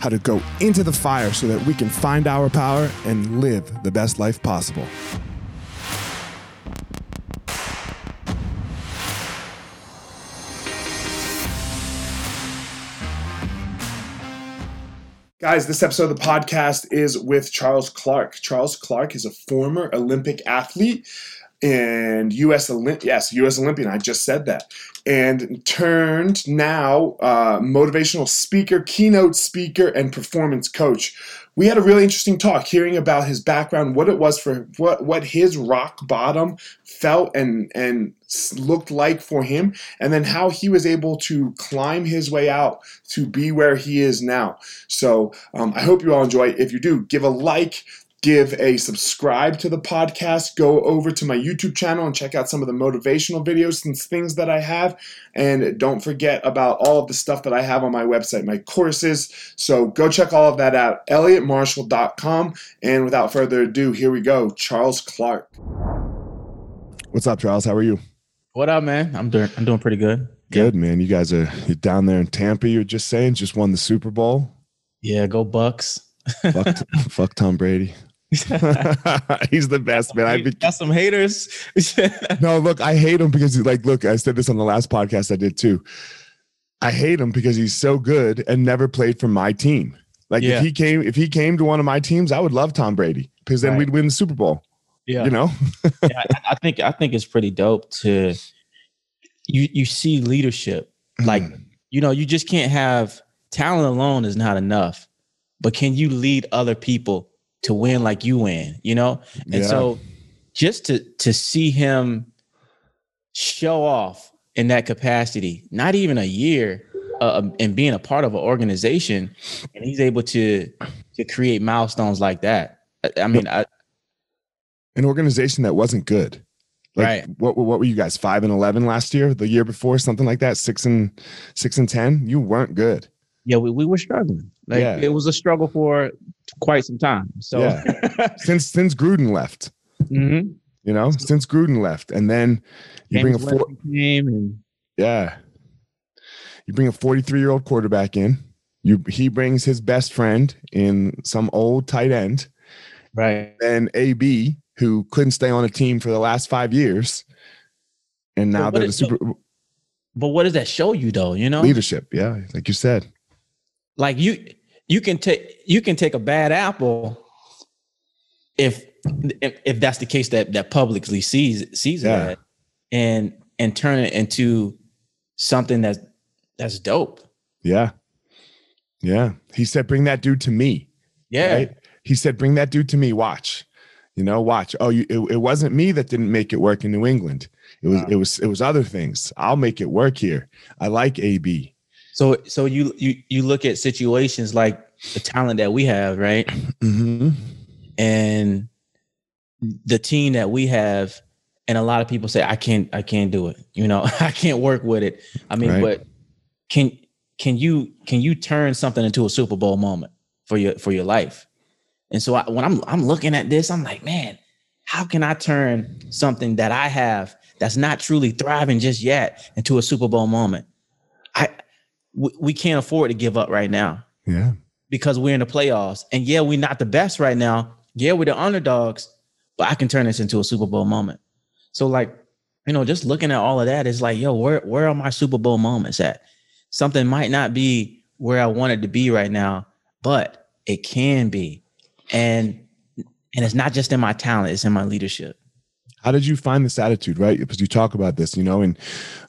how to go into the fire so that we can find our power and live the best life possible. Guys, this episode of the podcast is with Charles Clark. Charles Clark is a former Olympic athlete and U.S. Olymp- yes, U.S. Olympian. I just said that, and turned now uh, motivational speaker, keynote speaker, and performance coach. We had a really interesting talk, hearing about his background, what it was for what what his rock bottom felt and and looked like for him, and then how he was able to climb his way out to be where he is now. So um, I hope you all enjoy. If you do, give a like, give a subscribe to the podcast, go over to my YouTube channel and check out some of the motivational videos and things that I have. And don't forget about all of the stuff that I have on my website, my courses. So go check all of that out, elliottmarshall.com. And without further ado, here we go. Charles Clark. What's up, Charles? How are you? What up, man? I'm doing I'm doing pretty good. Good, yeah. man. You guys are you're down there in Tampa, you're just saying, just won the Super Bowl. Yeah, go Bucs. fuck, fuck Tom Brady. He's the best, man. I be- got some haters. no, look, I hate him because he's like, look, I said this on the last podcast I did too. I hate him because he's so good and never played for my team. Like yeah. if he came, if he came to one of my teams, I would love Tom Brady because then right. we'd win the Super Bowl. Yeah, you know. yeah, I think I think it's pretty dope to you. You see leadership, like mm. you know, you just can't have talent alone is not enough, but can you lead other people to win like you win, you know? And yeah. so just to to see him show off in that capacity, not even a year, uh, um, and being a part of an organization, and he's able to to create milestones like that. I, I mean, I, an organization that wasn't good. Like, right. What what were you guys five and eleven last year? The year before, something like that. Six and six and ten. You weren't good. Yeah, we, we were struggling. Like yeah. it was a struggle for quite some time. So yeah. since since Gruden left, mm-hmm. you know, since Gruden left, and then you James bring a four, and yeah, you bring a 43 year old quarterback in. You he brings his best friend in some old tight end, right? And AB who couldn't stay on a team for the last five years, and now they're the super. But what does that show you, though? You know, leadership. Yeah, like you said. Like you, you can take you can take a bad apple if if, if that's the case that that publicly sees sees yeah. that and and turn it into something that's that's dope. Yeah. Yeah. He said, bring that dude to me. Yeah. Right? He said, bring that dude to me. Watch. You know, watch. Oh, you, it, it wasn't me that didn't make it work in New England. It was wow. it was it was other things. I'll make it work here. I like AB. So so you you you look at situations like the talent that we have, right? Mm-hmm. And the team that we have, and a lot of people say I can't I can't do it. You know, I can't work with it. I mean, right. but can can you can you turn something into a Super Bowl moment for your for your life? And so I, when I'm I'm looking at this, I'm like, man, how can I turn something that I have that's not truly thriving just yet into a Super Bowl moment? We, we can't afford to give up right now. Yeah. Because we're in the playoffs. And yeah, we're not the best right now. Yeah, we're the underdogs, but I can turn this into a Super Bowl moment. So like, you know, just looking at all of that is like, yo, where where are my Super Bowl moments at? Something might not be where I wanted to be right now, but it can be. And and it's not just in my talent, it's in my leadership. How did you find this attitude, right? Because you talk about this, you know, and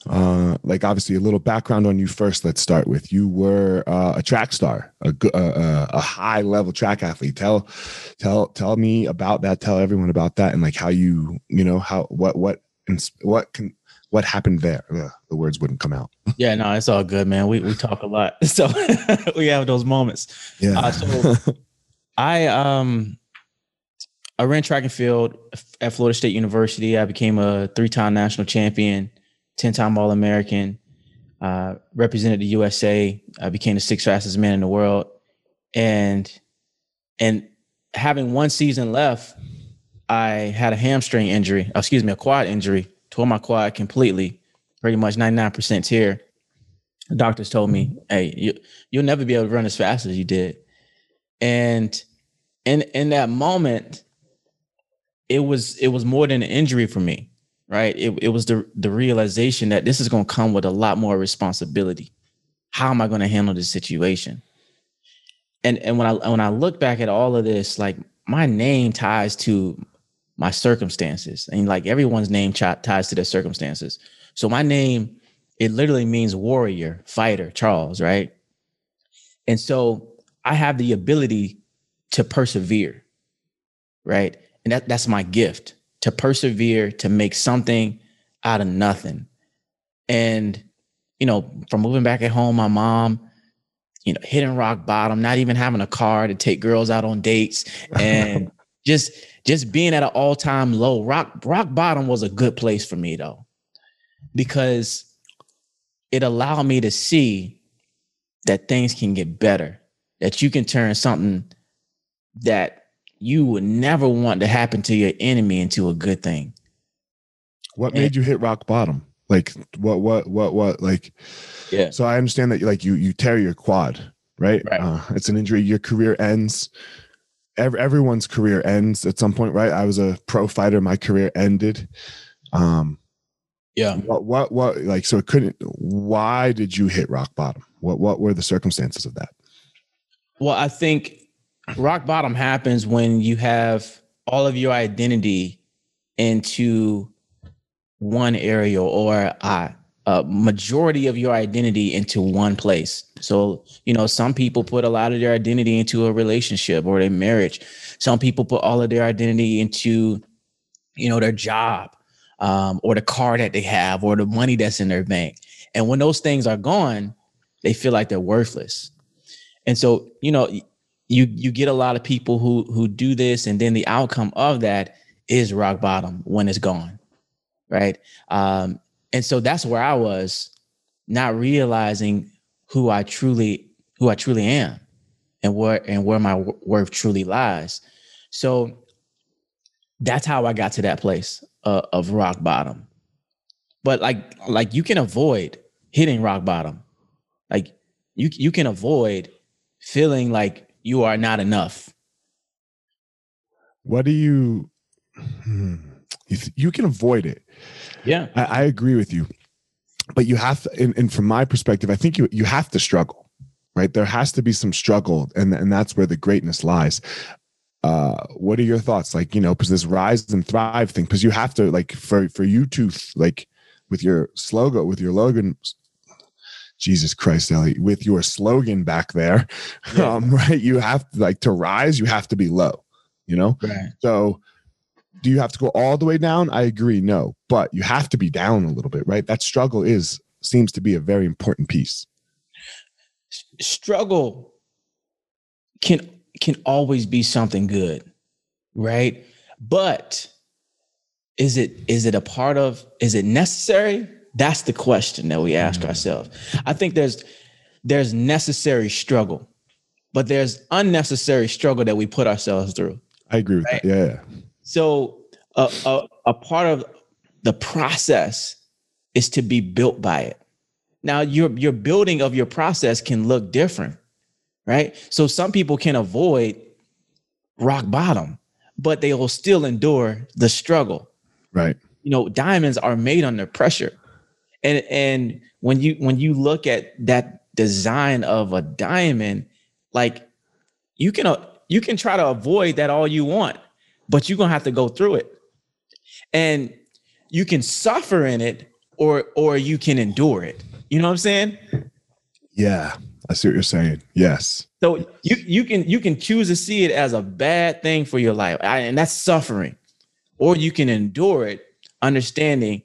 uh, like obviously a little background on you first. Let's start with you were uh, a track star, a, a, a high level track athlete. Tell, tell, tell me about that. Tell everyone about that, and like how you, you know, how what what what can what happened there? Ugh, the words wouldn't come out. Yeah, no, it's all good, man. We we talk a lot, so we have those moments. Yeah. Uh, so I um I ran track and field at Florida State University. I became a three-time national champion, ten-time All-American. Uh, represented the USA. I became the sixth fastest man in the world, and and having one season left, I had a hamstring injury. Excuse me, a quad injury. Tore my quad completely, pretty much ninety nine percent tear. The doctors told me, "Hey, you you'll never be able to run as fast as you did." And in in that moment, it was it was more than an injury for me, right? It, it was the the realization that this is going to come with a lot more responsibility. How am I going to handle this situation? And and when I when I look back at all of this, like my name ties to my circumstances, and like everyone's name ties to their circumstances. So my name, it literally means warrior, fighter, Charles, right? And so I have the ability to persevere, right? And that, that's my gift to persevere, to make something out of nothing. And, you know, from moving back at home, my mom, you know, hitting rock bottom, not even having a car to take girls out on dates and just just being at an all-time low. Rock rock bottom was a good place for me though. Because it allowed me to see that things can get better, that you can turn something that you would never want to happen to your enemy into a good thing. What made you hit rock bottom? Like what what what what like yeah. So I understand that you like you you tear your quad, right? Right. Uh, it's an injury. Your career ends. Every, everyone's career ends at some point, right? I was a pro fighter. My career ended. Um, yeah. What what what like so it couldn't. Why did you hit rock bottom? What what were the circumstances of that? Well, I think rock bottom happens when you have all of your identity into one area or a, majority of your identity into one place. So, you know, some people put a lot of their identity into a relationship or their marriage. Some people put all of their identity into, you know, their job um, or the car that they have or the money that's in their bank. And when those things are gone, they feel like they're worthless. And so, you know, you you get a lot of people who who do this and then the outcome of that is rock bottom when it's gone right? Um and so that's where i was not realizing who i truly who i truly am and where and where my worth truly lies. So that's how i got to that place uh, of rock bottom. But like like you can avoid hitting rock bottom. Like you you can avoid feeling like you are not enough. What do you? Hmm, you, you can avoid it. Yeah, I, I, agree with you, but you have to. And, and from my perspective, I think you you have to struggle, right? There has to be some struggle, and and that's where the greatness lies. Uh, what are your thoughts? Like you know, because this rise and thrive thing, because you have to like for for you to like with your slogan with your logan Jesus Christ, Ellie, with your slogan back there, yeah. um, right? You have to like to rise, you have to be low, you know? Right. So do you have to go all the way down? I agree, no, but you have to be down a little bit, right? That struggle is seems to be a very important piece. Struggle can can always be something good, right? But is it is it a part of is it necessary that's the question that we ask mm-hmm. ourselves i think there's there's necessary struggle but there's unnecessary struggle that we put ourselves through i agree with right? that yeah so a, a, a part of the process is to be built by it now your your building of your process can look different right so some people can avoid rock bottom but they will still endure the struggle Right. You know, diamonds are made under pressure. And and when you when you look at that design of a diamond, like you can uh, you can try to avoid that all you want, but you're gonna have to go through it. And you can suffer in it or or you can endure it. You know what I'm saying? Yeah, I see what you're saying. Yes. So you you can you can choose to see it as a bad thing for your life, and that's suffering or you can endure it, understanding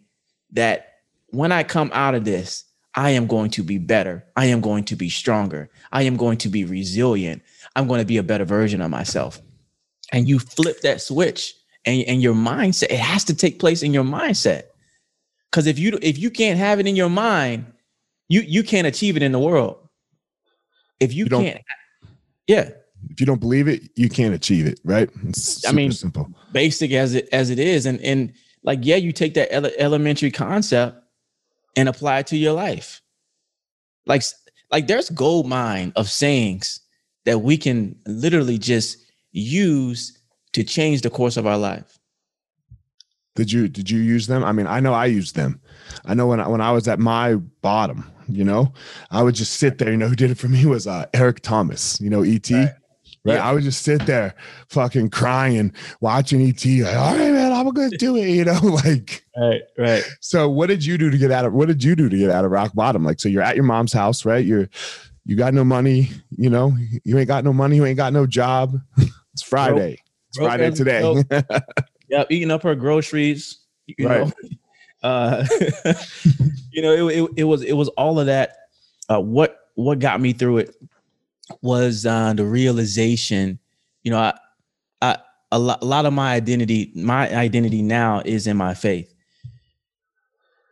that when I come out of this, I am going to be better. I am going to be stronger. I am going to be resilient. I'm going to be a better version of myself. And you flip that switch and, and your mindset, it has to take place in your mindset. Because if you if you can't have it in your mind, you you can't achieve it in the world. If you, you can't, yeah if you don't believe it, you can't achieve it, right? I mean, simple, basic as it as it is, and and like yeah, you take that ele- elementary concept and apply it to your life. Like like there's gold mine of sayings that we can literally just use to change the course of our life. Did you did you use them? I mean, I know I used them. I know when I, when I was at my bottom, you know, I would just sit there. You know, who did it for me was uh, Eric Thomas. You know, ET. Right. Right. Yeah. I would just sit there fucking crying, watching ET, like, all right, man, I'm gonna do it, you know, like right, right. So what did you do to get out of what did you do to get out of rock bottom? Like, so you're at your mom's house, right? You're you got no money, you know, you ain't got no money, you ain't got no job. It's Friday. It's Friday today. yeah, eating up her groceries, you right. know. Uh, you know, it, it, it was it was all of that. Uh, what what got me through it was uh, the realization, you know, I, I, a, lot, a lot of my identity, my identity now is in my faith.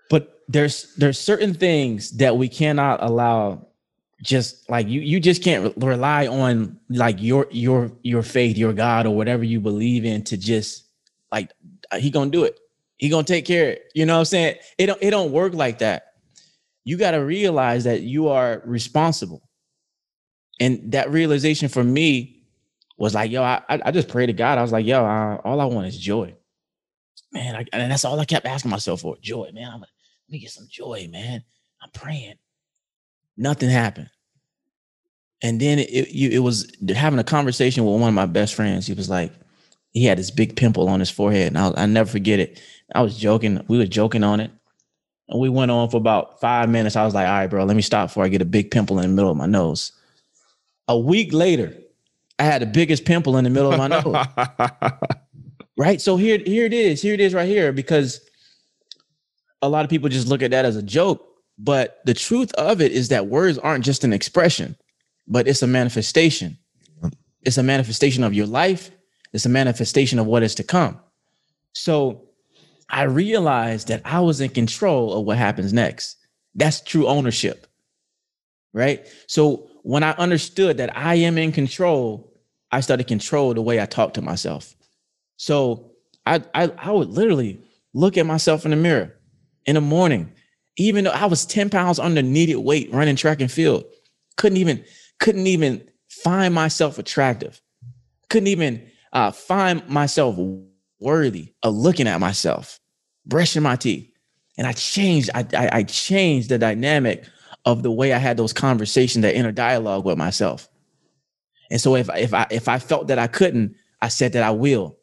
But there's there's certain things that we cannot allow just like you you just can't rely on like your your your faith your god or whatever you believe in to just like he gonna do it. He gonna take care of it. You know what i'm saying? It don't it don't work like that. You got to realize that you are responsible and that realization for me was like, yo, I, I just pray to God. I was like, yo, uh, all I want is joy. Man, I, and that's all I kept asking myself for joy, man. I'm, like, let me get some joy, man. I'm praying. Nothing happened. And then it, it, it was having a conversation with one of my best friends. He was like, he had this big pimple on his forehead. And I, I never forget it. I was joking. We were joking on it. And we went on for about five minutes. I was like, all right, bro, let me stop before I get a big pimple in the middle of my nose. A week later, I had the biggest pimple in the middle of my nose. right. So here, here it is. Here it is right here because a lot of people just look at that as a joke. But the truth of it is that words aren't just an expression, but it's a manifestation. It's a manifestation of your life. It's a manifestation of what is to come. So I realized that I was in control of what happens next. That's true ownership. Right. So when I understood that I am in control, I started control the way I talk to myself. So I, I, I would literally look at myself in the mirror in the morning, even though I was 10 pounds under needed weight running track and field. Couldn't even, couldn't even find myself attractive. Couldn't even uh, find myself worthy of looking at myself, brushing my teeth. And I changed, I, I, I changed the dynamic of the way I had those conversations, that inner dialogue with myself. And so if if I if I felt that I couldn't, I said that I will,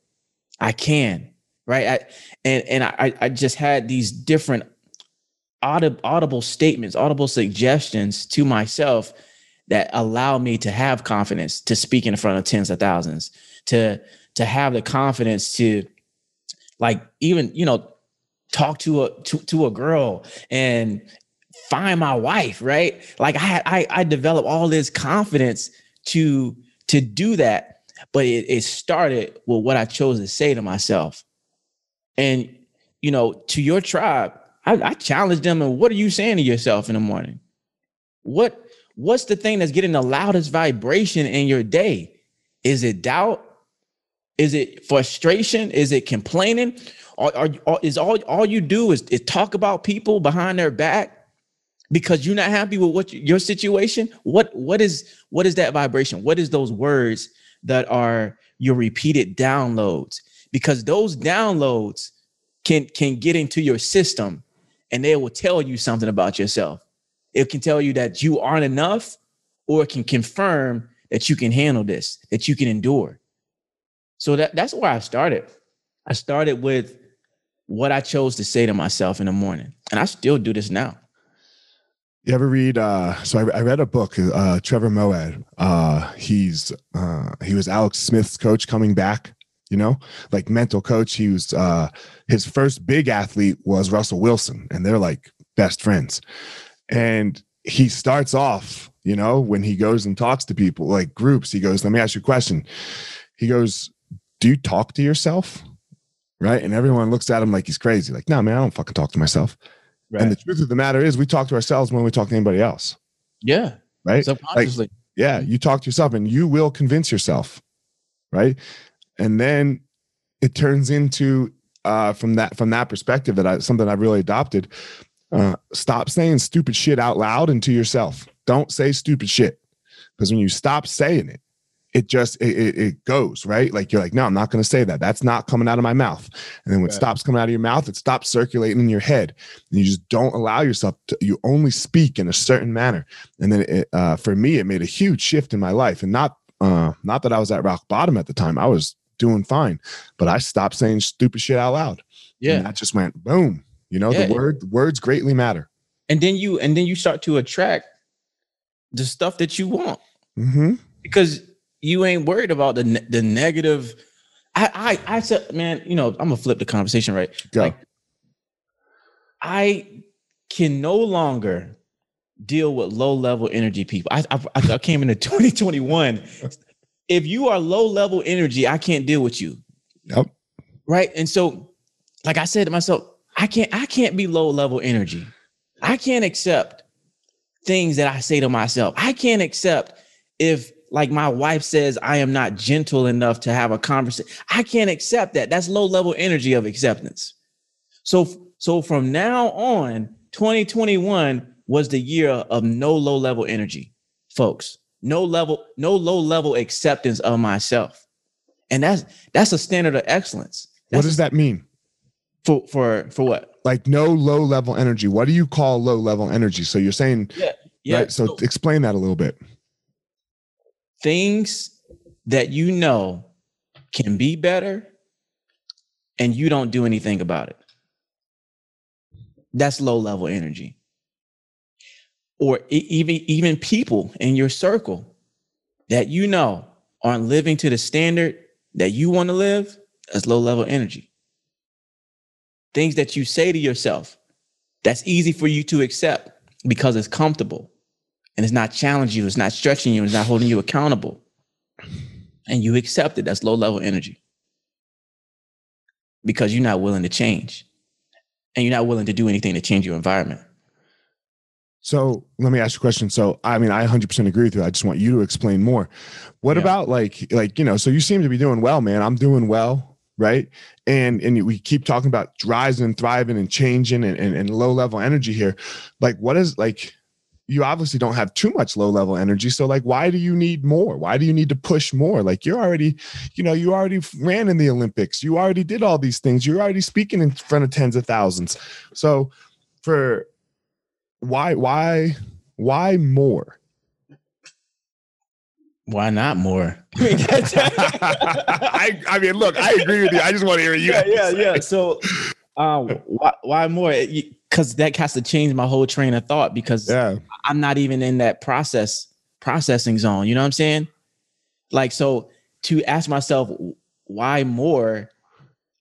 I can, right? I, and and I I just had these different audible audible statements, audible suggestions to myself that allow me to have confidence to speak in front of tens of thousands, to to have the confidence to like even you know talk to a to, to a girl and find my wife, right? Like I had, I, I developed all this confidence to to do that, but it, it started with what I chose to say to myself. And you know, to your tribe, I, I challenge them. And what are you saying to yourself in the morning? What what's the thing that's getting the loudest vibration in your day? Is it doubt? Is it frustration? Is it complaining? Or, or, or, is all all you do is, is talk about people behind their back because you're not happy with what your situation? What what is what is that vibration? What is those words that are your repeated downloads? Because those downloads can can get into your system and they will tell you something about yourself. It can tell you that you aren't enough, or it can confirm that you can handle this, that you can endure. So that, that's where I started. I started with what I chose to say to myself in the morning. And I still do this now. You ever read? Uh, so I, I read a book. Uh, Trevor Moawad. Uh, he's uh, he was Alex Smith's coach coming back. You know, like mental coach. He was uh, his first big athlete was Russell Wilson, and they're like best friends. And he starts off, you know, when he goes and talks to people like groups. He goes, "Let me ask you a question." He goes, "Do you talk to yourself?" Right, and everyone looks at him like he's crazy. Like, no, man, I don't fucking talk to myself. Right. And the truth of the matter is, we talk to ourselves when we talk to anybody else. Yeah. Right. Subconsciously. Like, yeah. You talk to yourself and you will convince yourself. Right. And then it turns into uh, from that from that perspective that I something I've really adopted. Uh, stop saying stupid shit out loud and to yourself. Don't say stupid shit because when you stop saying it, it just it, it, goes right? Like you're like no i'm not going to say that. That's not coming out of my mouth. And then when right. it stops coming out of your mouth it stops circulating in your head. And you just don't allow yourself to you only speak in a certain manner. And then it, uh, for me it made a huge shift in my life. And not uh, not that i was at rock bottom at the time. I was doing fine. But i stopped saying stupid shit out loud. Yeah. and that just went boom. You know yeah. the word the words greatly matter. And then you and then you start to attract the stuff that you want. Mm-hmm. because you ain't worried about the the negative. I I I said, man, you know, I'm gonna flip the conversation right. Go. Like, I can no longer deal with low level energy people. I, I I came into 2021. if you are low level energy, I can't deal with you. Yep. Right. And so, like I said to myself, I can't I can't be low level energy. I can't accept things that I say to myself. I can't accept if like my wife says I am not gentle enough to have a conversation. I can't accept that. That's low level energy of acceptance. So so from now on, 2021 was the year of no low level energy, folks. No level, no low level acceptance of myself. And that's that's a standard of excellence. That's what does that mean? For for for what? Like no low level energy. What do you call low level energy? So you're saying yeah, yeah. Right? So, so explain that a little bit things that you know can be better and you don't do anything about it. That's low level energy. Or even even people in your circle that you know aren't living to the standard that you want to live, that's low level energy. Things that you say to yourself, that's easy for you to accept because it's comfortable and it's not challenging you, it's not stretching you, it's not holding you accountable. And you accept it. That's low level energy because you're not willing to change and you're not willing to do anything to change your environment. So let me ask you a question. So I mean, I 100% agree with you. I just want you to explain more. What yeah. about like, like you know? So you seem to be doing well, man. I'm doing well, right? And and we keep talking about rising and thriving and changing and, and, and low level energy here. Like, what is like? You obviously don't have too much low level energy. So like, why do you need more? Why do you need to push more? Like you're already, you know, you already ran in the Olympics. You already did all these things. You're already speaking in front of tens of thousands. So for why, why, why more? Why not more? I, I mean, look, I agree with you. I just want to hear you. Yeah, yeah, yeah. So, um, why, why more? Because that has to change my whole train of thought. Because yeah. I'm not even in that process processing zone. You know what I'm saying? Like, so to ask myself why more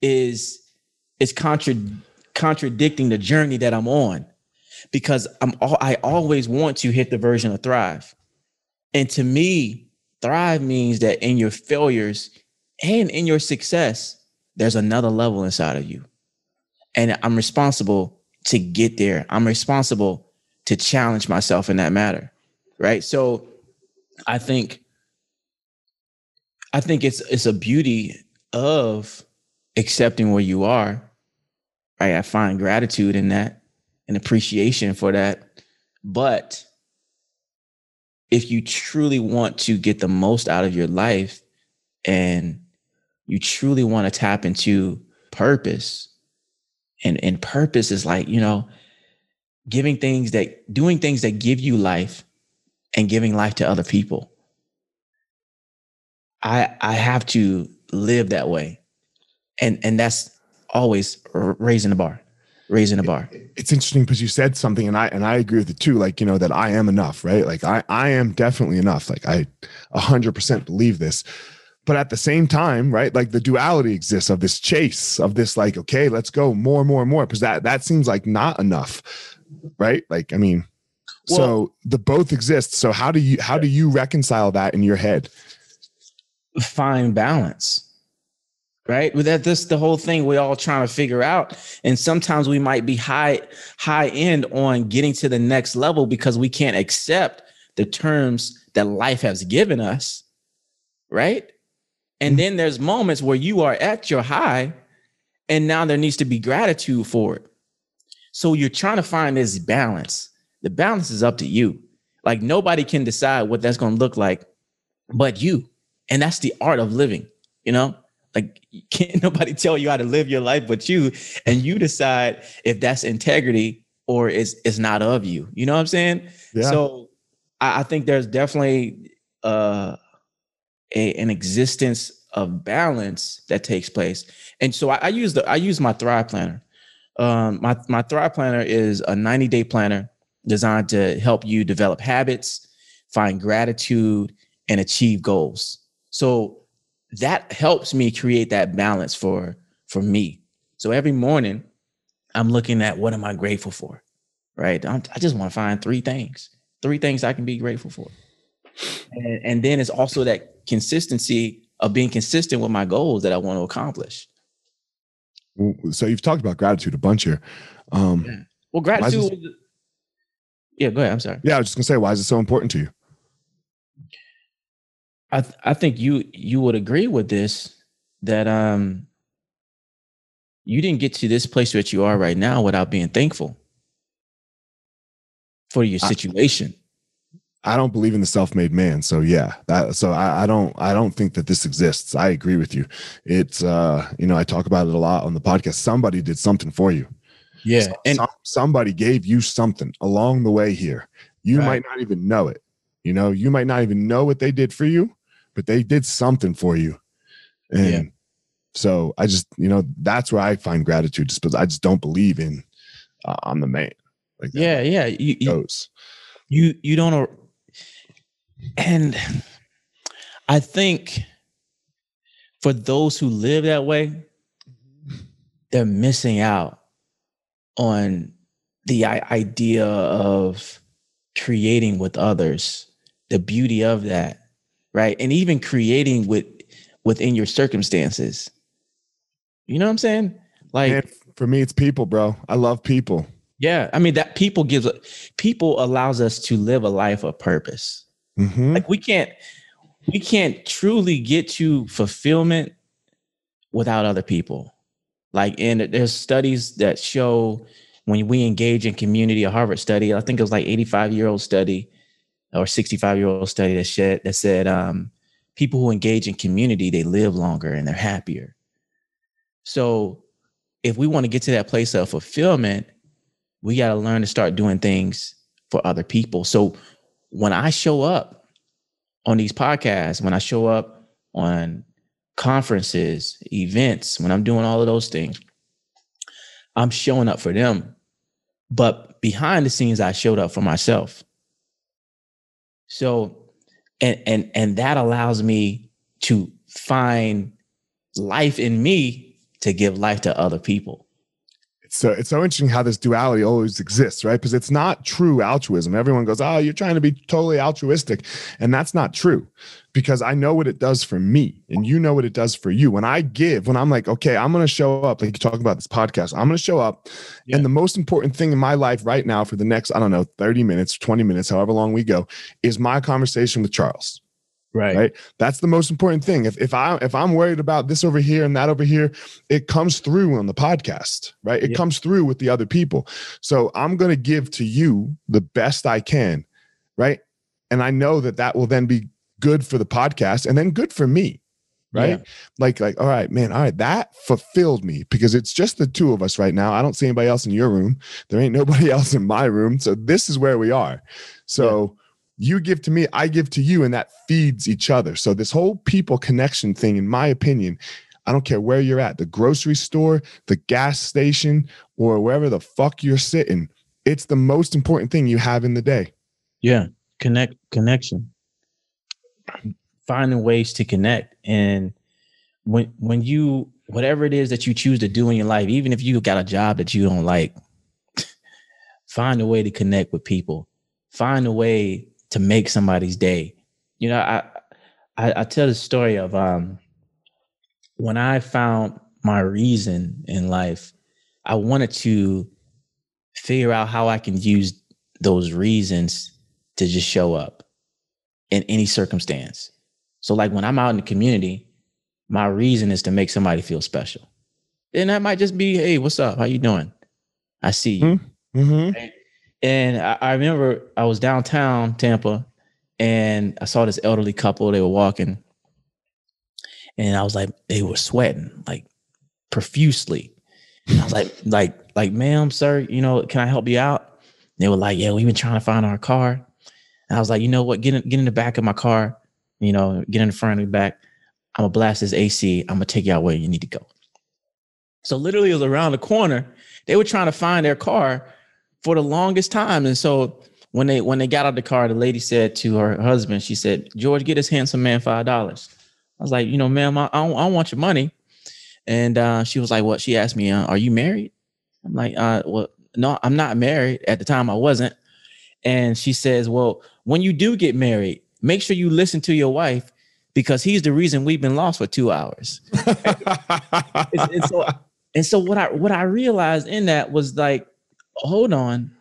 is is contra- contradicting the journey that I'm on because I'm all, I always want to hit the version of thrive. And to me, thrive means that in your failures and in your success, there's another level inside of you. and I'm responsible to get there. I'm responsible to challenge myself in that matter. Right. So I think I think it's it's a beauty of accepting where you are. Right. I find gratitude in that and appreciation for that. But if you truly want to get the most out of your life and you truly want to tap into purpose, and, and purpose is like, you know, giving things that doing things that give you life and giving life to other people. I I have to live that way. And and that's always raising the bar raising the bar. It's interesting because you said something and I and I agree with it too. Like, you know, that I am enough, right? Like I I am definitely enough. Like I a hundred percent believe this. But at the same time, right? Like the duality exists of this chase, of this like, okay, let's go more, and more, and more. Because that that seems like not enough. Right. Like, I mean, well, so the both exist. So how do you how do you reconcile that in your head? Find balance right With that that's the whole thing we're all trying to figure out and sometimes we might be high high end on getting to the next level because we can't accept the terms that life has given us right and mm-hmm. then there's moments where you are at your high and now there needs to be gratitude for it so you're trying to find this balance the balance is up to you like nobody can decide what that's going to look like but you and that's the art of living you know like can't nobody tell you how to live your life but you, and you decide if that's integrity or is is not of you. You know what I'm saying? Yeah. So I, I think there's definitely uh, a, an existence of balance that takes place. And so I, I use the I use my Thrive Planner. Um, my my Thrive Planner is a 90 day planner designed to help you develop habits, find gratitude, and achieve goals. So that helps me create that balance for for me. So every morning, I'm looking at what am I grateful for, right? I'm, i just want to find three things, three things I can be grateful for, and, and then it's also that consistency of being consistent with my goals that I want to accomplish. So you've talked about gratitude a bunch here. Um, yeah. Well, gratitude. Yeah, go ahead. I'm sorry. Yeah, I was just gonna say, why is it so important to you? I th- I think you you would agree with this that um you didn't get to this place that you are right now without being thankful for your situation. I, don't believe in the self-made man. So yeah, that so I, I don't I don't think that this exists. I agree with you. It's uh, you know, I talk about it a lot on the podcast. Somebody did something for you. Yeah. So, and some, somebody gave you something along the way here. You right. might not even know it. You know, you might not even know what they did for you, but they did something for you. And yeah. so I just, you know, that's where I find gratitude just because I just don't believe in uh, I'm the man. Like yeah, yeah. You, goes. you you don't. And I think for those who live that way, they're missing out on the idea of creating with others, the beauty of that right? And even creating with within your circumstances. You know what I'm saying? Like Man, for me, it's people, bro. I love people. Yeah, I mean that people gives people allows us to live a life of purpose. Mm-hmm. Like we can't we can't truly get to fulfillment without other people. Like and there's studies that show when we engage in community, a Harvard study, I think it was like 85 year old study or 65 year old study that said that said um, people who engage in community they live longer and they're happier. So if we want to get to that place of fulfillment, we got to learn to start doing things for other people. So when I show up on these podcasts, when I show up on conferences, events, when I'm doing all of those things, I'm showing up for them. But behind the scenes, I showed up for myself. So, and and and that allows me to find life in me to give life to other people. So it's so interesting how this duality always exists, right? Because it's not true altruism. Everyone goes, "Oh, you're trying to be totally altruistic," and that's not true. Because I know what it does for me, and you know what it does for you. When I give, when I'm like, "Okay, I'm going to show up," like you're talking about this podcast, I'm going to show up, yeah. and the most important thing in my life right now for the next, I don't know, 30 minutes, 20 minutes, however long we go, is my conversation with Charles Right. Right. That's the most important thing. If if I if I'm worried about this over here and that over here, it comes through on the podcast, right? It yeah. comes through with the other people. So I'm going to give to you the best I can, right? And I know that that will then be good for the podcast and then good for me. Right. Yeah. Like, like, all right, man. All right. That fulfilled me because it's just the two of us right now. I don't see anybody else in your room. There ain't nobody else in my room. So this is where we are. So you give to me, I give to you, and that feeds each other. So, this whole people connection thing, in my opinion, I don't care where you're at the grocery store, the gas station, or wherever the fuck you're sitting. It's the most important thing you have in the day. Yeah. Connect, connection. Finding ways to connect. And when, when you, whatever it is that you choose to do in your life, even if you got a job that you don't like, find a way to connect with people. Find a way to make somebody's day. You know, I I, I tell the story of um when I found my reason in life, I wanted to figure out how I can use those reasons to just show up in any circumstance. So like when I'm out in the community, my reason is to make somebody feel special. And that might just be, hey, what's up? How you doing? I see you. Mm-hmm. And I, I remember I was downtown Tampa and I saw this elderly couple. They were walking. And I was like, they were sweating like profusely. And I was like, like, like, ma'am, sir, you know, can I help you out? And they were like, yeah, we've been trying to find our car. And I was like, you know what? Get in, get in the back of my car, you know, get in the front of the back. I'm gonna blast this AC. I'm gonna take you out where you need to go. So literally it was around the corner. They were trying to find their car for the longest time. And so when they when they got out of the car, the lady said to her husband, she said, "George, get this handsome man five dollars." I was like, you know, ma'am, I, I, don't, I don't want your money. And uh, she was like, "What?" She asked me, uh, "Are you married?" I'm like, uh, "Well, no, I'm not married. At the time, I wasn't." And she says, "Well, when you do get married, make sure you listen to your wife because he's the reason we've been lost for two hours." and, and so, and so what I what I realized in that was like hold on.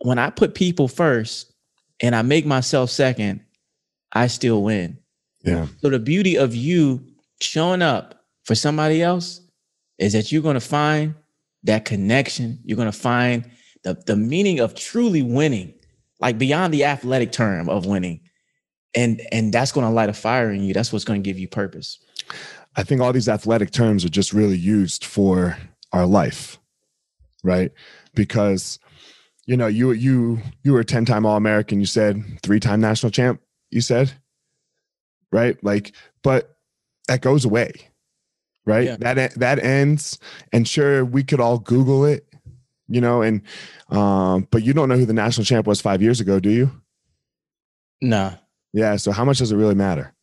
When I put people first and I make myself second, I still win. Yeah. So the beauty of you showing up for somebody else is that you're going to find that connection. You're going to find the, the meaning of truly winning, like beyond the athletic term of winning. And and that's going to light a fire in you. That's what's going to give you purpose. I think all these athletic terms are just really used for our life, right? because you know you you you were a 10 time all american you said three time national champ you said right? Like but that goes away right? Yeah. that that ends and sure we could all google it you know and um but you don't know who the national champ was 5 years ago do you? No yeah so how much does it really matter?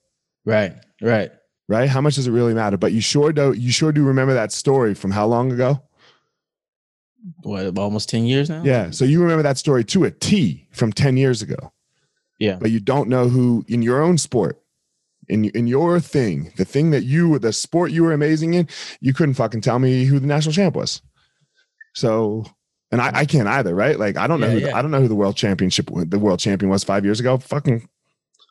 Right right. Right? How much does it really matter? But you sure do you sure do remember that story from how long ago what almost 10 years now? Yeah so you remember that story to a t from 10 years ago. Yeah. But you don't know who in your own sport in, in your thing the thing that you the sport you were amazing in you couldn't fucking tell me who the national champ was. So and I, I can't either right? Like i don't know yeah, who the, i don't know who the world championship the world champion was five years ago. Fucking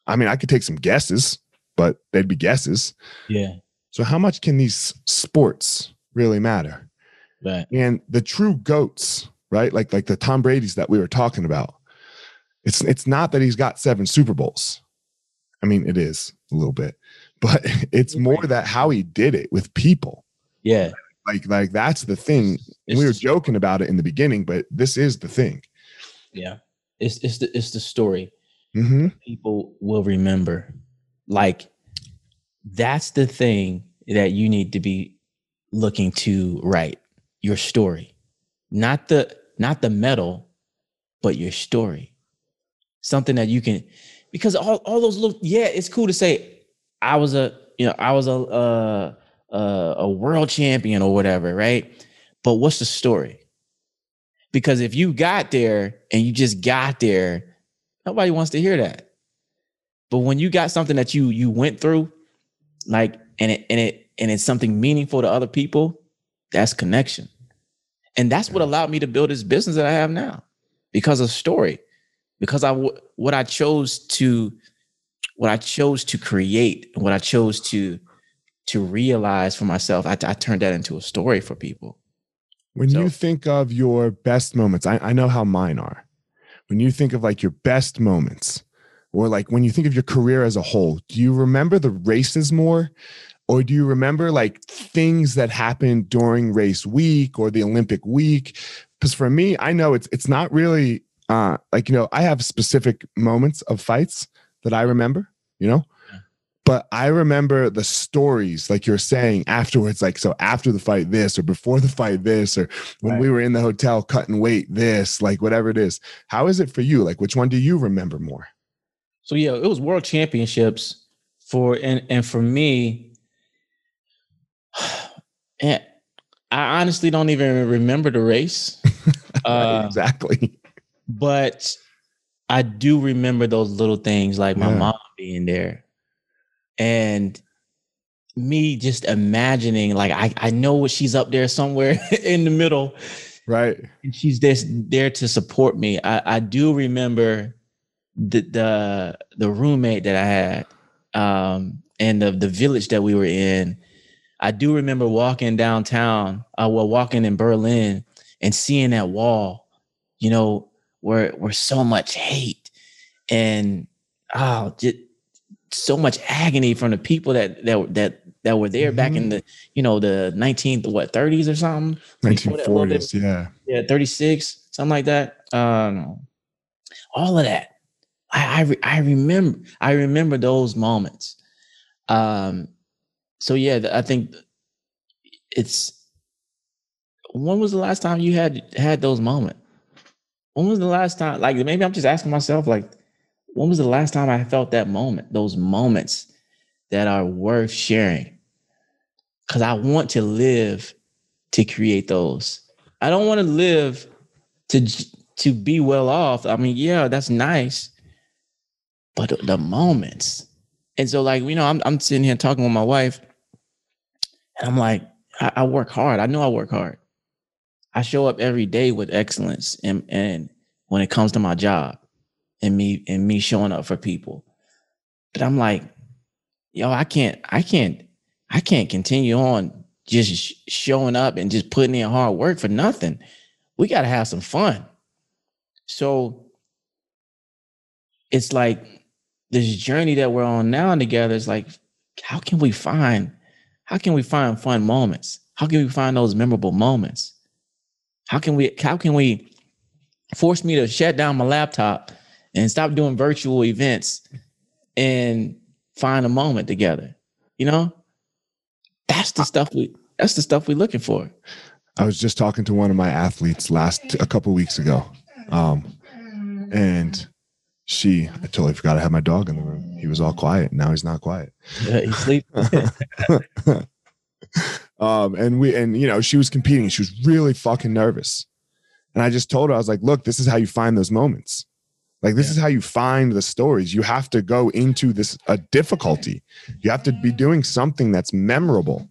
i mean i could take some guesses but they'd be guesses. Yeah. So how much can these sports really matter Right. And the true goats, right? Like like the Tom Brady's that we were talking about. It's it's not that he's got seven Super Bowls. I mean, it is a little bit, but it's more that how he did it with people. Yeah. Like like that's the thing. It's, we were joking about it in the beginning, but this is the thing. Yeah. It's it's the it's the story. Mm-hmm. People will remember. Like that's the thing that you need to be looking to write your story, not the not the medal, but your story. Something that you can, because all, all those little yeah, it's cool to say I was a you know I was a uh, a world champion or whatever, right? but what's the story? Because if you got there and you just got there, nobody wants to hear that. But when you got something that you you went through, like and it and it and it's something meaningful to other people, that's connection. And that's what allowed me to build this business that I have now because of story, because I what I chose to what I chose to create, what I chose to to realize for myself, I, I turned that into a story for people. When so, you think of your best moments, I, I know how mine are. When you think of like your best moments, or like when you think of your career as a whole, do you remember the races more? Or do you remember like things that happened during race week or the Olympic week? Because for me, I know it's it's not really uh like you know, I have specific moments of fights that I remember, you know, but I remember the stories, like you're saying afterwards, like so after the fight, this or before the fight, this or when right. we were in the hotel cutting weight, this, like whatever it is. How is it for you? Like, which one do you remember more? So yeah, it was World Championships for and and for me, and I honestly don't even remember the race. uh, exactly. But I do remember those little things like my yeah. mom being there and me just imagining like I, I know what she's up there somewhere in the middle right and she's just there to support me i, I do remember the, the the roommate that i had um and the, the village that we were in i do remember walking downtown uh well walking in berlin and seeing that wall you know where where so much hate and oh just so much agony from the people that that that that were there mm-hmm. back in mm-hmm. the you know the 19th what 30s or something 1940s yeah yeah 36 something like that um all of that I, I I remember I remember those moments um so yeah I think it's when was the last time you had had those moments when was the last time like maybe I'm just asking myself like when was the last time I felt that moment, those moments that are worth sharing? Because I want to live to create those. I don't want to live to to be well off. I mean, yeah, that's nice, but the moments. And so, like, you know, I'm I'm sitting here talking with my wife, and I'm like, I, I work hard. I know I work hard. I show up every day with excellence, and and when it comes to my job, and me and me showing up for people. But I'm like, yo, I can't, I can't, I can't continue on just showing up and just putting in hard work for nothing. We got to have some fun. So it's like this journey that we're on now together is like, how can we find, how can we find fun moments? How can we find those memorable moments? How can we, how can we force me to shut down my laptop and stop doing virtual events and find a moment together. You know, that's the stuff we that's the stuff we're looking for. I was just talking to one of my athletes last a couple weeks ago, um, and she I totally forgot I had my dog in the room. He was all quiet. Now he's not quiet. Yeah, he's sleeping. um, and we and you know she was competing. She was really fucking nervous, and I just told her I was like, "Look, this is how you find those moments." Like this yeah. is how you find the stories. You have to go into this a difficulty. You have to be doing something that's memorable.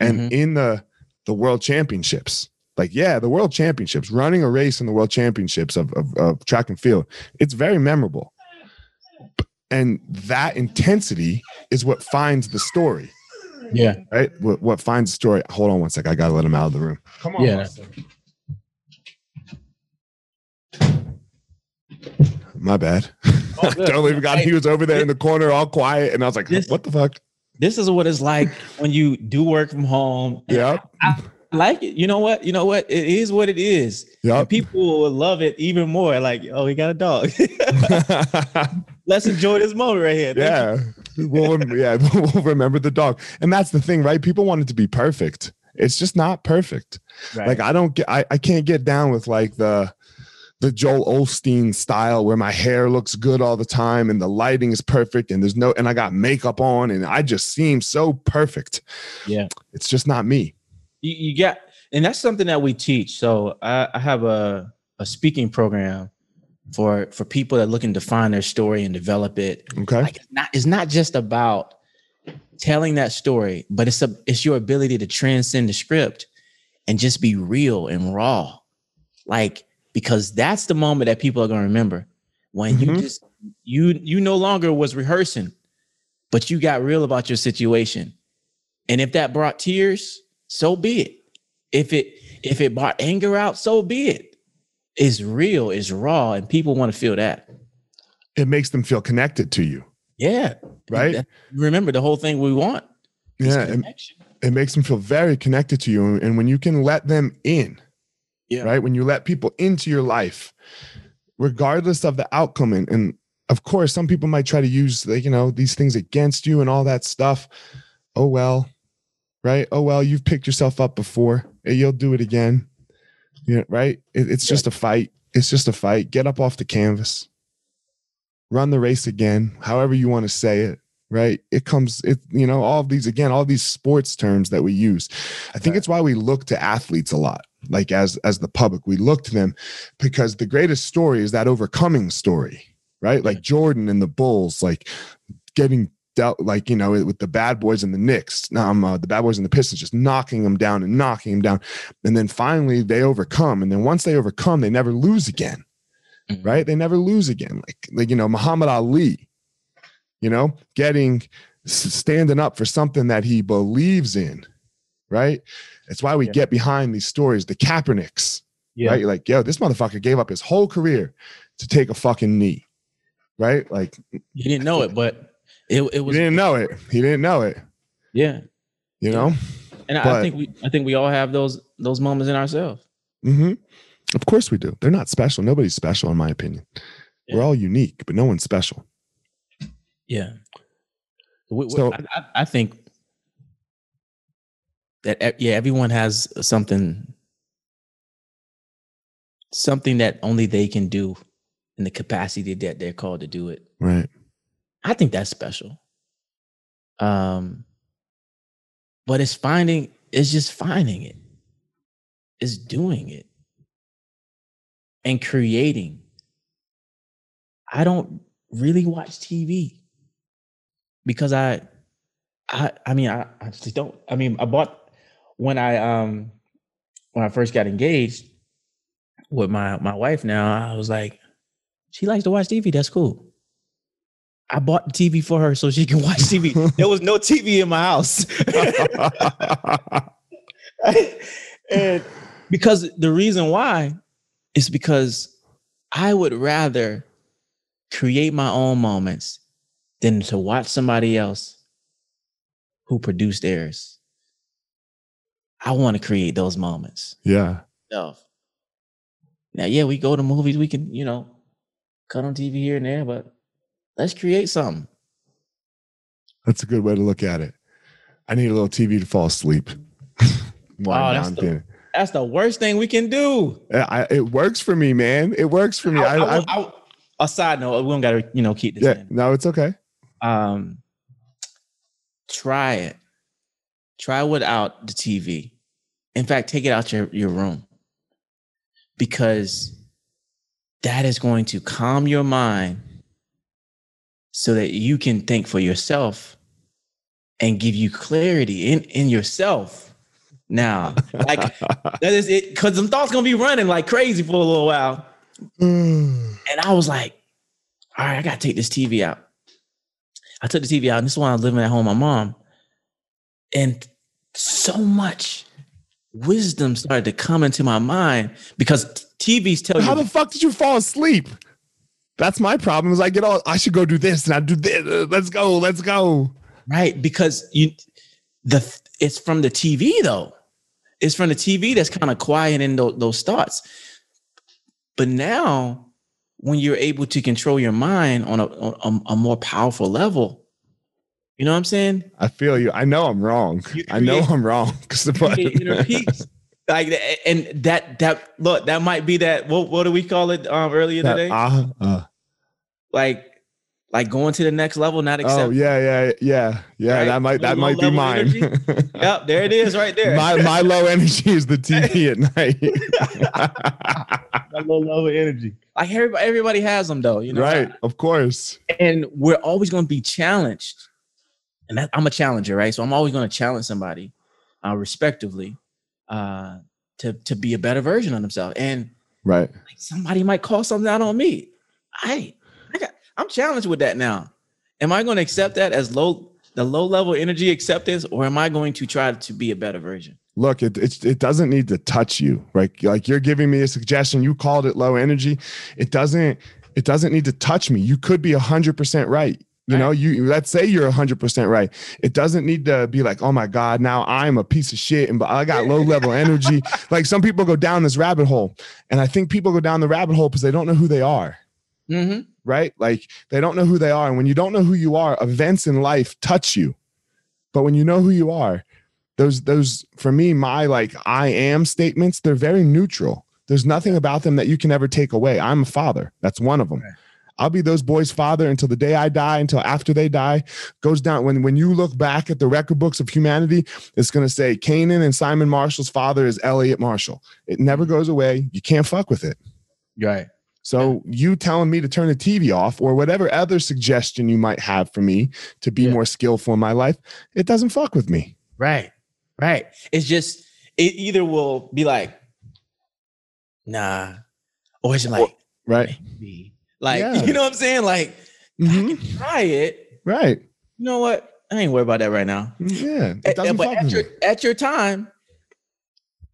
And mm-hmm. in the the world championships, like yeah, the world championships, running a race in the world championships of, of, of track and field, it's very memorable. And that intensity is what finds the story. Yeah. Right. What, what finds the story? Hold on one sec. I gotta let him out of the room. Come on. Yeah. my bad. Oh, totally forgot hey, he was over there in the corner, all quiet, and I was like, this, "What the fuck?" This is what it's like when you do work from home. Yeah, I, I like it. You know what? You know what? It is what it is. Yeah, people will love it even more. Like, oh, he got a dog. Let's enjoy this moment right here. Yeah, we'll, yeah, we'll remember the dog, and that's the thing, right? People want it to be perfect. It's just not perfect. Right. Like I don't get, I, I can't get down with like the the Joel Osteen style where my hair looks good all the time and the lighting is perfect and there's no and I got makeup on and I just seem so perfect. Yeah. It's just not me. You, you got and that's something that we teach. So I, I have a a speaking program for for people that are looking to find their story and develop it. Okay. Like it's not it's not just about telling that story, but it's a it's your ability to transcend the script and just be real and raw. Like because that's the moment that people are going to remember when you Mhm. just you you no longer was rehearsing, but you got real about your situation. And if that brought tears, so be it. If it if it brought anger out, so be it. It's real, it's raw, and people want to feel that. It makes them feel connected to you. Yeah. Right? That- remember the whole thing we want. is Yeah. It, connection. it makes them feel very connected to you. And when you can let them in, Yeah. right? When you let people into your life, regardless of the outcome, and, and of course, some people might try to use like, you know, these things against you and all that stuff. Oh well, right? Oh well, you've picked yourself up before. You'll do it again. Yeah, right. It- it's Yeah. just a fight. It's just a fight. Get up off the canvas. Run the race again, however you want to say it. Right. It comes, it, you know, all of these again, all these sports terms that we use. I think Right. it's why we look to athletes a lot like as as the public we look to them because the greatest story is that overcoming story right like jordan and the bulls like getting dealt like you know with the bad boys and the Knicks um uh, the bad boys and the pistons just knocking them down and knocking them down and then finally they overcome and then once they overcome they never lose again Mhm. right they never lose again like like you know muhammad ali you know getting standing up for something that he believes in right it's why we Yeah. get behind these stories the kaepernicks Yeah. right? You're like, yo, this motherfucker gave up his whole career to take a fucking knee, right? Like, You didn't know it, but it, it he was didn't know it. He didn't know it, yeah. you Yeah. know? And I- I think we I think we all have those those moments in ourselves. Mm-hmm. Of course we do. They're not special. Nobody's special, in my opinion. We're all unique, but no one's special. Yeah. We- So- I, I, think that yeah, everyone has something something that only they can do in the capacity that they're called to do it. Right. I think that's special. Um, but it's finding, it's just finding it, it's doing it, and creating. I don't really watch TV because I, I, I mean, I, I just don't. I mean, I bought when I um when I first got engaged with my my wife. Now I was like, she likes to watch TV. That's cool. I bought the TV for her so she can watch TV. there was no TV in my house. and because the reason why is because I would rather create my own moments than to watch somebody else who produced theirs. I want to create those moments. yeah. Self. Now, yeah, we go to movies, we can, you know, cut on TV here and there, but let's create something. That's a good way to look at it. I need a little TV to fall asleep. Wind Oh, that's the- That's the worst thing we can do. I, it works for me, man. It works for me. I, I, I, I, I- a side note, we don't got to, you know, keep this yeah, in. no, it's okay. um try it try without the tv in fact take it out your, your room because that is going to calm your mind so that you can think for yourself and give you clarity in in yourself now like that is it because some thoughts gonna be running like crazy for a little while mm. and I was like, all right, I gotta take this TV out. I took the TV out, and this is when I was living at home with my mom. And so much wisdom started to come into my mind because TVs tell How you How the fuck did you fall asleep? That's my problem. Is I get all I should go do this and I do this. Let's go. Let's go. right because you the it's from the TV though. It's from the TV that's kind of quieting those, those thoughts. But now, when you're able to control your mind on a, on a, a more powerful level, you know what I'm saying? I feel you. I know I'm wrong. You I know I'm wrong. Because the button- inner peace. Like and that that look that might be that what what do we call it um earlier That, today? uh, uh, like like going to the next level, not accept. Oh yeah, yeah, yeah, yeah. Right? That might that Low might be mine. Yep, there it is, right there. my my low energy is the TV at night. My low level energy. Like everybody, everybody has them though, you know. right, of course. And we're always going to be challenged. And that, I'm a challenger, right? So I'm always going to challenge somebody, uh, respectively, uh, to to be a better version of themselves. And Right. like, somebody might call something out on me. I, I got, I'm challenged with that now. Am I going to accept that as low, the low level energy acceptance, or am I going to try to be a better version? Look, it it's, it doesn't need to touch you, right? Like you're giving me a suggestion. You called it low energy. It doesn't it doesn't need to touch me. You could be hundred percent right. You Right. know, you let's say you're hundred percent right. It doesn't need to be like, oh my God, now I'm a piece of shit and I got low level energy. Like some people go down this rabbit hole, and I think people go down the rabbit hole because they don't know who they are. Mm-hmm. right? Like they don't know who they are. And when you don't know who you are, events in life touch you. But when you know who you are, those those for me, my like I am statements, they're very neutral. There's nothing about them that you can ever take away. I'm a father. That's one of them. Right. I'll be those boys' father until the day I die, until after they die. Goes down when when you look back at the record books of humanity, it's gonna say Canaan and Simon Marshall's father is Elliot Marshall. It never mm-hmm. goes away. You can't fuck with it. Right. So you telling me to turn the TV off or whatever other suggestion you might have for me to be Yeah. more skillful in my life, it doesn't fuck with me. Right. Right. It's just it either will be like, nah, or it's like, Right. maybe. Like, Yeah. you know what I'm saying? Like, Mhm. try it. Right. You know what? I ain't worried about that right now. Yeah. It A- doesn't but at your at your time,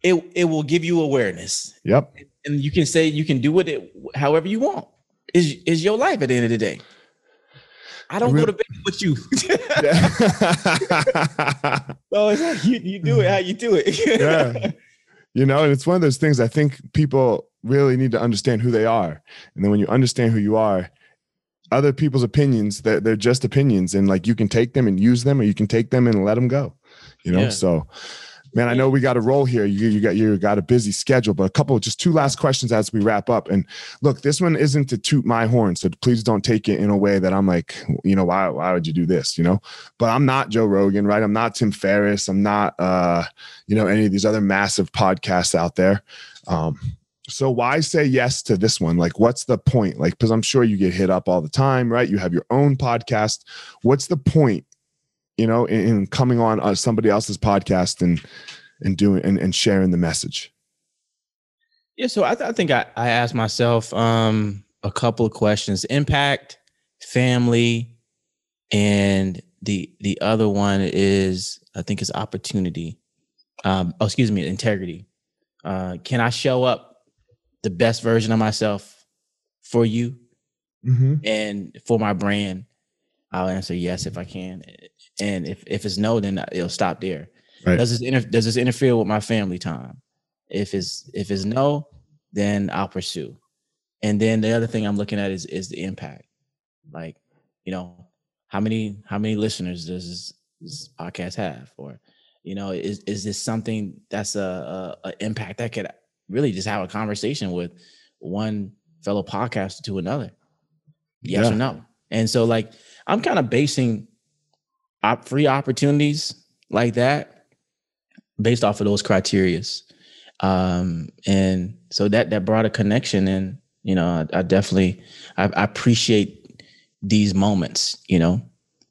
it it will give you awareness. Yep. And you can say you can do with it however you want. Is is your life at the end of the day. I don't Real- go to bed with you. so it's like you, you do it how you do it. Yeah. you know, and it's one of those things I think people really need to understand who they are. And then when you understand who you are, other people's opinions, they're, they're just opinions. And like you can take them and use them, or you can take them and let them go. You know, Yeah. so man, I know we got to roll here. You, you got you got a busy schedule, but a couple, just two last questions as we wrap up. And look, this one isn't to toot my horn, so please don't take it in a way that I'm like, you know, why why would you do this? You know, but I'm not Joe Rogan, right? I'm not Tim Ferriss. I'm not, uh, you know, any of these other massive podcasts out there. Um, so why say yes to this one? Like, what's the point? Like, because I'm sure you get hit up all the time, right? You have your own podcast. What's the point? You know, in, in coming on uh, somebody else's podcast and and doing and, and sharing the message. Yeah, so I, th- I think I, I asked myself um, a couple of questions: impact, family, and the the other one is I think is opportunity. Um, oh, excuse me, integrity. Uh, can I show up the best version of myself for you Mm-hmm. and for my brand? I'll answer yes if I can, and if if it's no, then it'll stop there. Right. Does this inter- does this interfere with my family time? If it's if it's no, then I'll pursue. And then the other thing I'm looking at is is the impact. Like, you know, how many how many listeners does this, this podcast have? Or, you know, is is this something that's a, a, a impact that could really just have a conversation with one fellow podcaster to another? Yes Yeah. or no? And so like I'm kind of basing op- free opportunities like that based off of those criterias um and so that that brought a connection and you know i, I definitely I, I appreciate these moments you know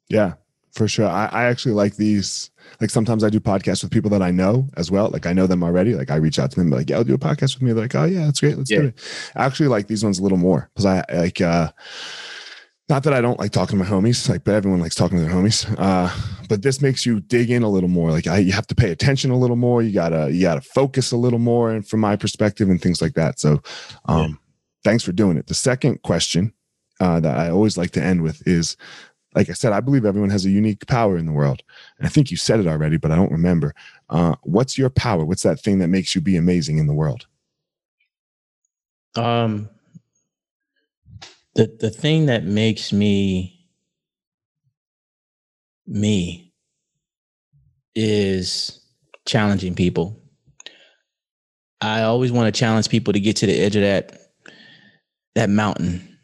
Yeah, for sure. I, I actually like these. Like sometimes I do podcasts with people that I know as well. Like I know them already. Like I reach out to them, like, yeah, I'll do a podcast with me. They're like, oh yeah, that's great. Let's do it. I actually like these ones a little more because I like uh not that I don't like talking to my homies, like, but everyone likes talking to their homies. Uh, but this makes you dig in a little more. Like I, you have to pay attention a little more. You gotta, you gotta focus a little more and from my perspective and things like that. So, um, thanks for doing it. The second question, uh, that I always like to end with is, like I said, I believe everyone has a unique power in the world. And I think you said it already, but I don't remember. Uh, what's your power? What's that thing that makes you be amazing in the world? um the the thing that makes me me is challenging people i always want to challenge people to get to the edge of that that mountain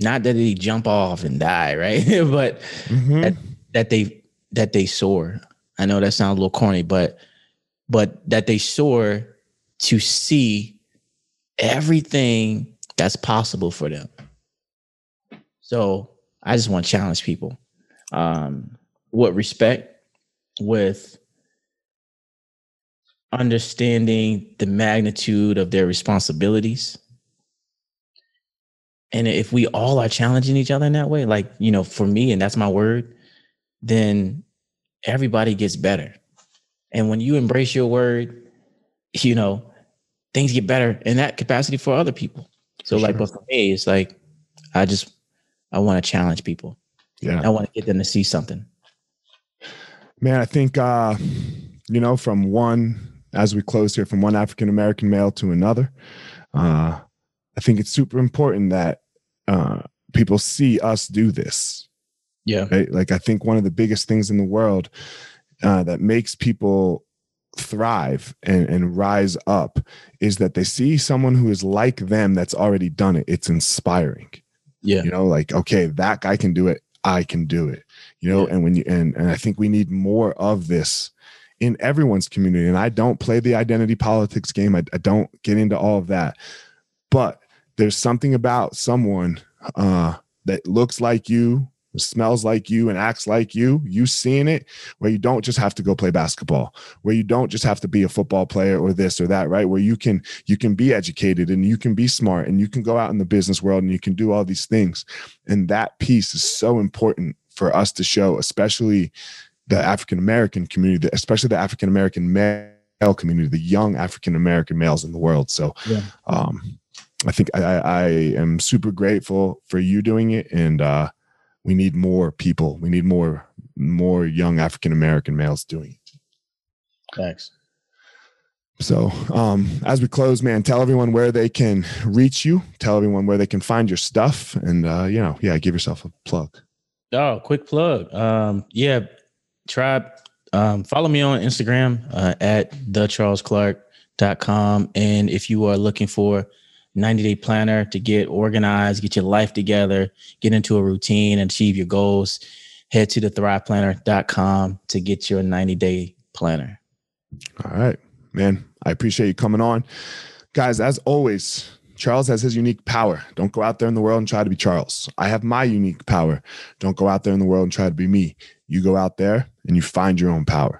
not that they jump off and die, right? but mm-hmm. that, that they that they soar. I know that sounds a little corny, but but that they soar to see everything that's possible for them. So I just want to challenge people. Um, with respect, with understanding the magnitude of their responsibilities. And if we all are challenging each other in that way, like, you know, for me, and that's my word, then everybody gets better. And when you embrace your word, you know, things get better in that capacity for other people. So, for like, sure. but for me, it's like, I just, I want to challenge people. Yeah. I want to get them to see something. Man, I think, uh, you know, from one, as we close here, from one African American male to another, uh, I think it's super important that uh, people see us do this. Yeah. Right? Like, I think one of the biggest things in the world uh, that makes people thrive and, and rise up is that they see someone who is like them that's already done it. It's inspiring. Yeah. You know, like, okay, that guy can do it. I can do it. You know, yeah. and when you and and I think we need more of this in everyone's community. And I don't play the identity politics game. I, I don't get into all of that. But there's something about someone uh that looks like you smells like you and acts like you, you seeing it where you don't just have to go play basketball, where you don't just have to be a football player or this or that, right? Where you can you can be educated and you can be smart and you can go out in the business world and you can do all these things. And that piece is so important for us to show, especially the African American community, especially the African American male community, the young African American males in the world. So yeah. um I think I, I am super grateful for you doing it and uh we need more people. We need more more young African American males doing it. Thanks. So, um, as we close, man, tell everyone where they can reach you. Tell everyone where they can find your stuff, and uh, you know, yeah, give yourself a plug. Oh, quick plug. Um, yeah, tribe. Um, follow me on Instagram uh, at thecharlesclark.com. And if you are looking for 90 day planner to get organized, get your life together, get into a routine, and achieve your goals, head to the thriveplanner.com to get your 90 day planner. All right, man. I appreciate you coming on. Guys, as always, Charles has his unique power. Don't go out there in the world and try to be Charles. I have my unique power. Don't go out there in the world and try to be me. You go out there and you find your own power.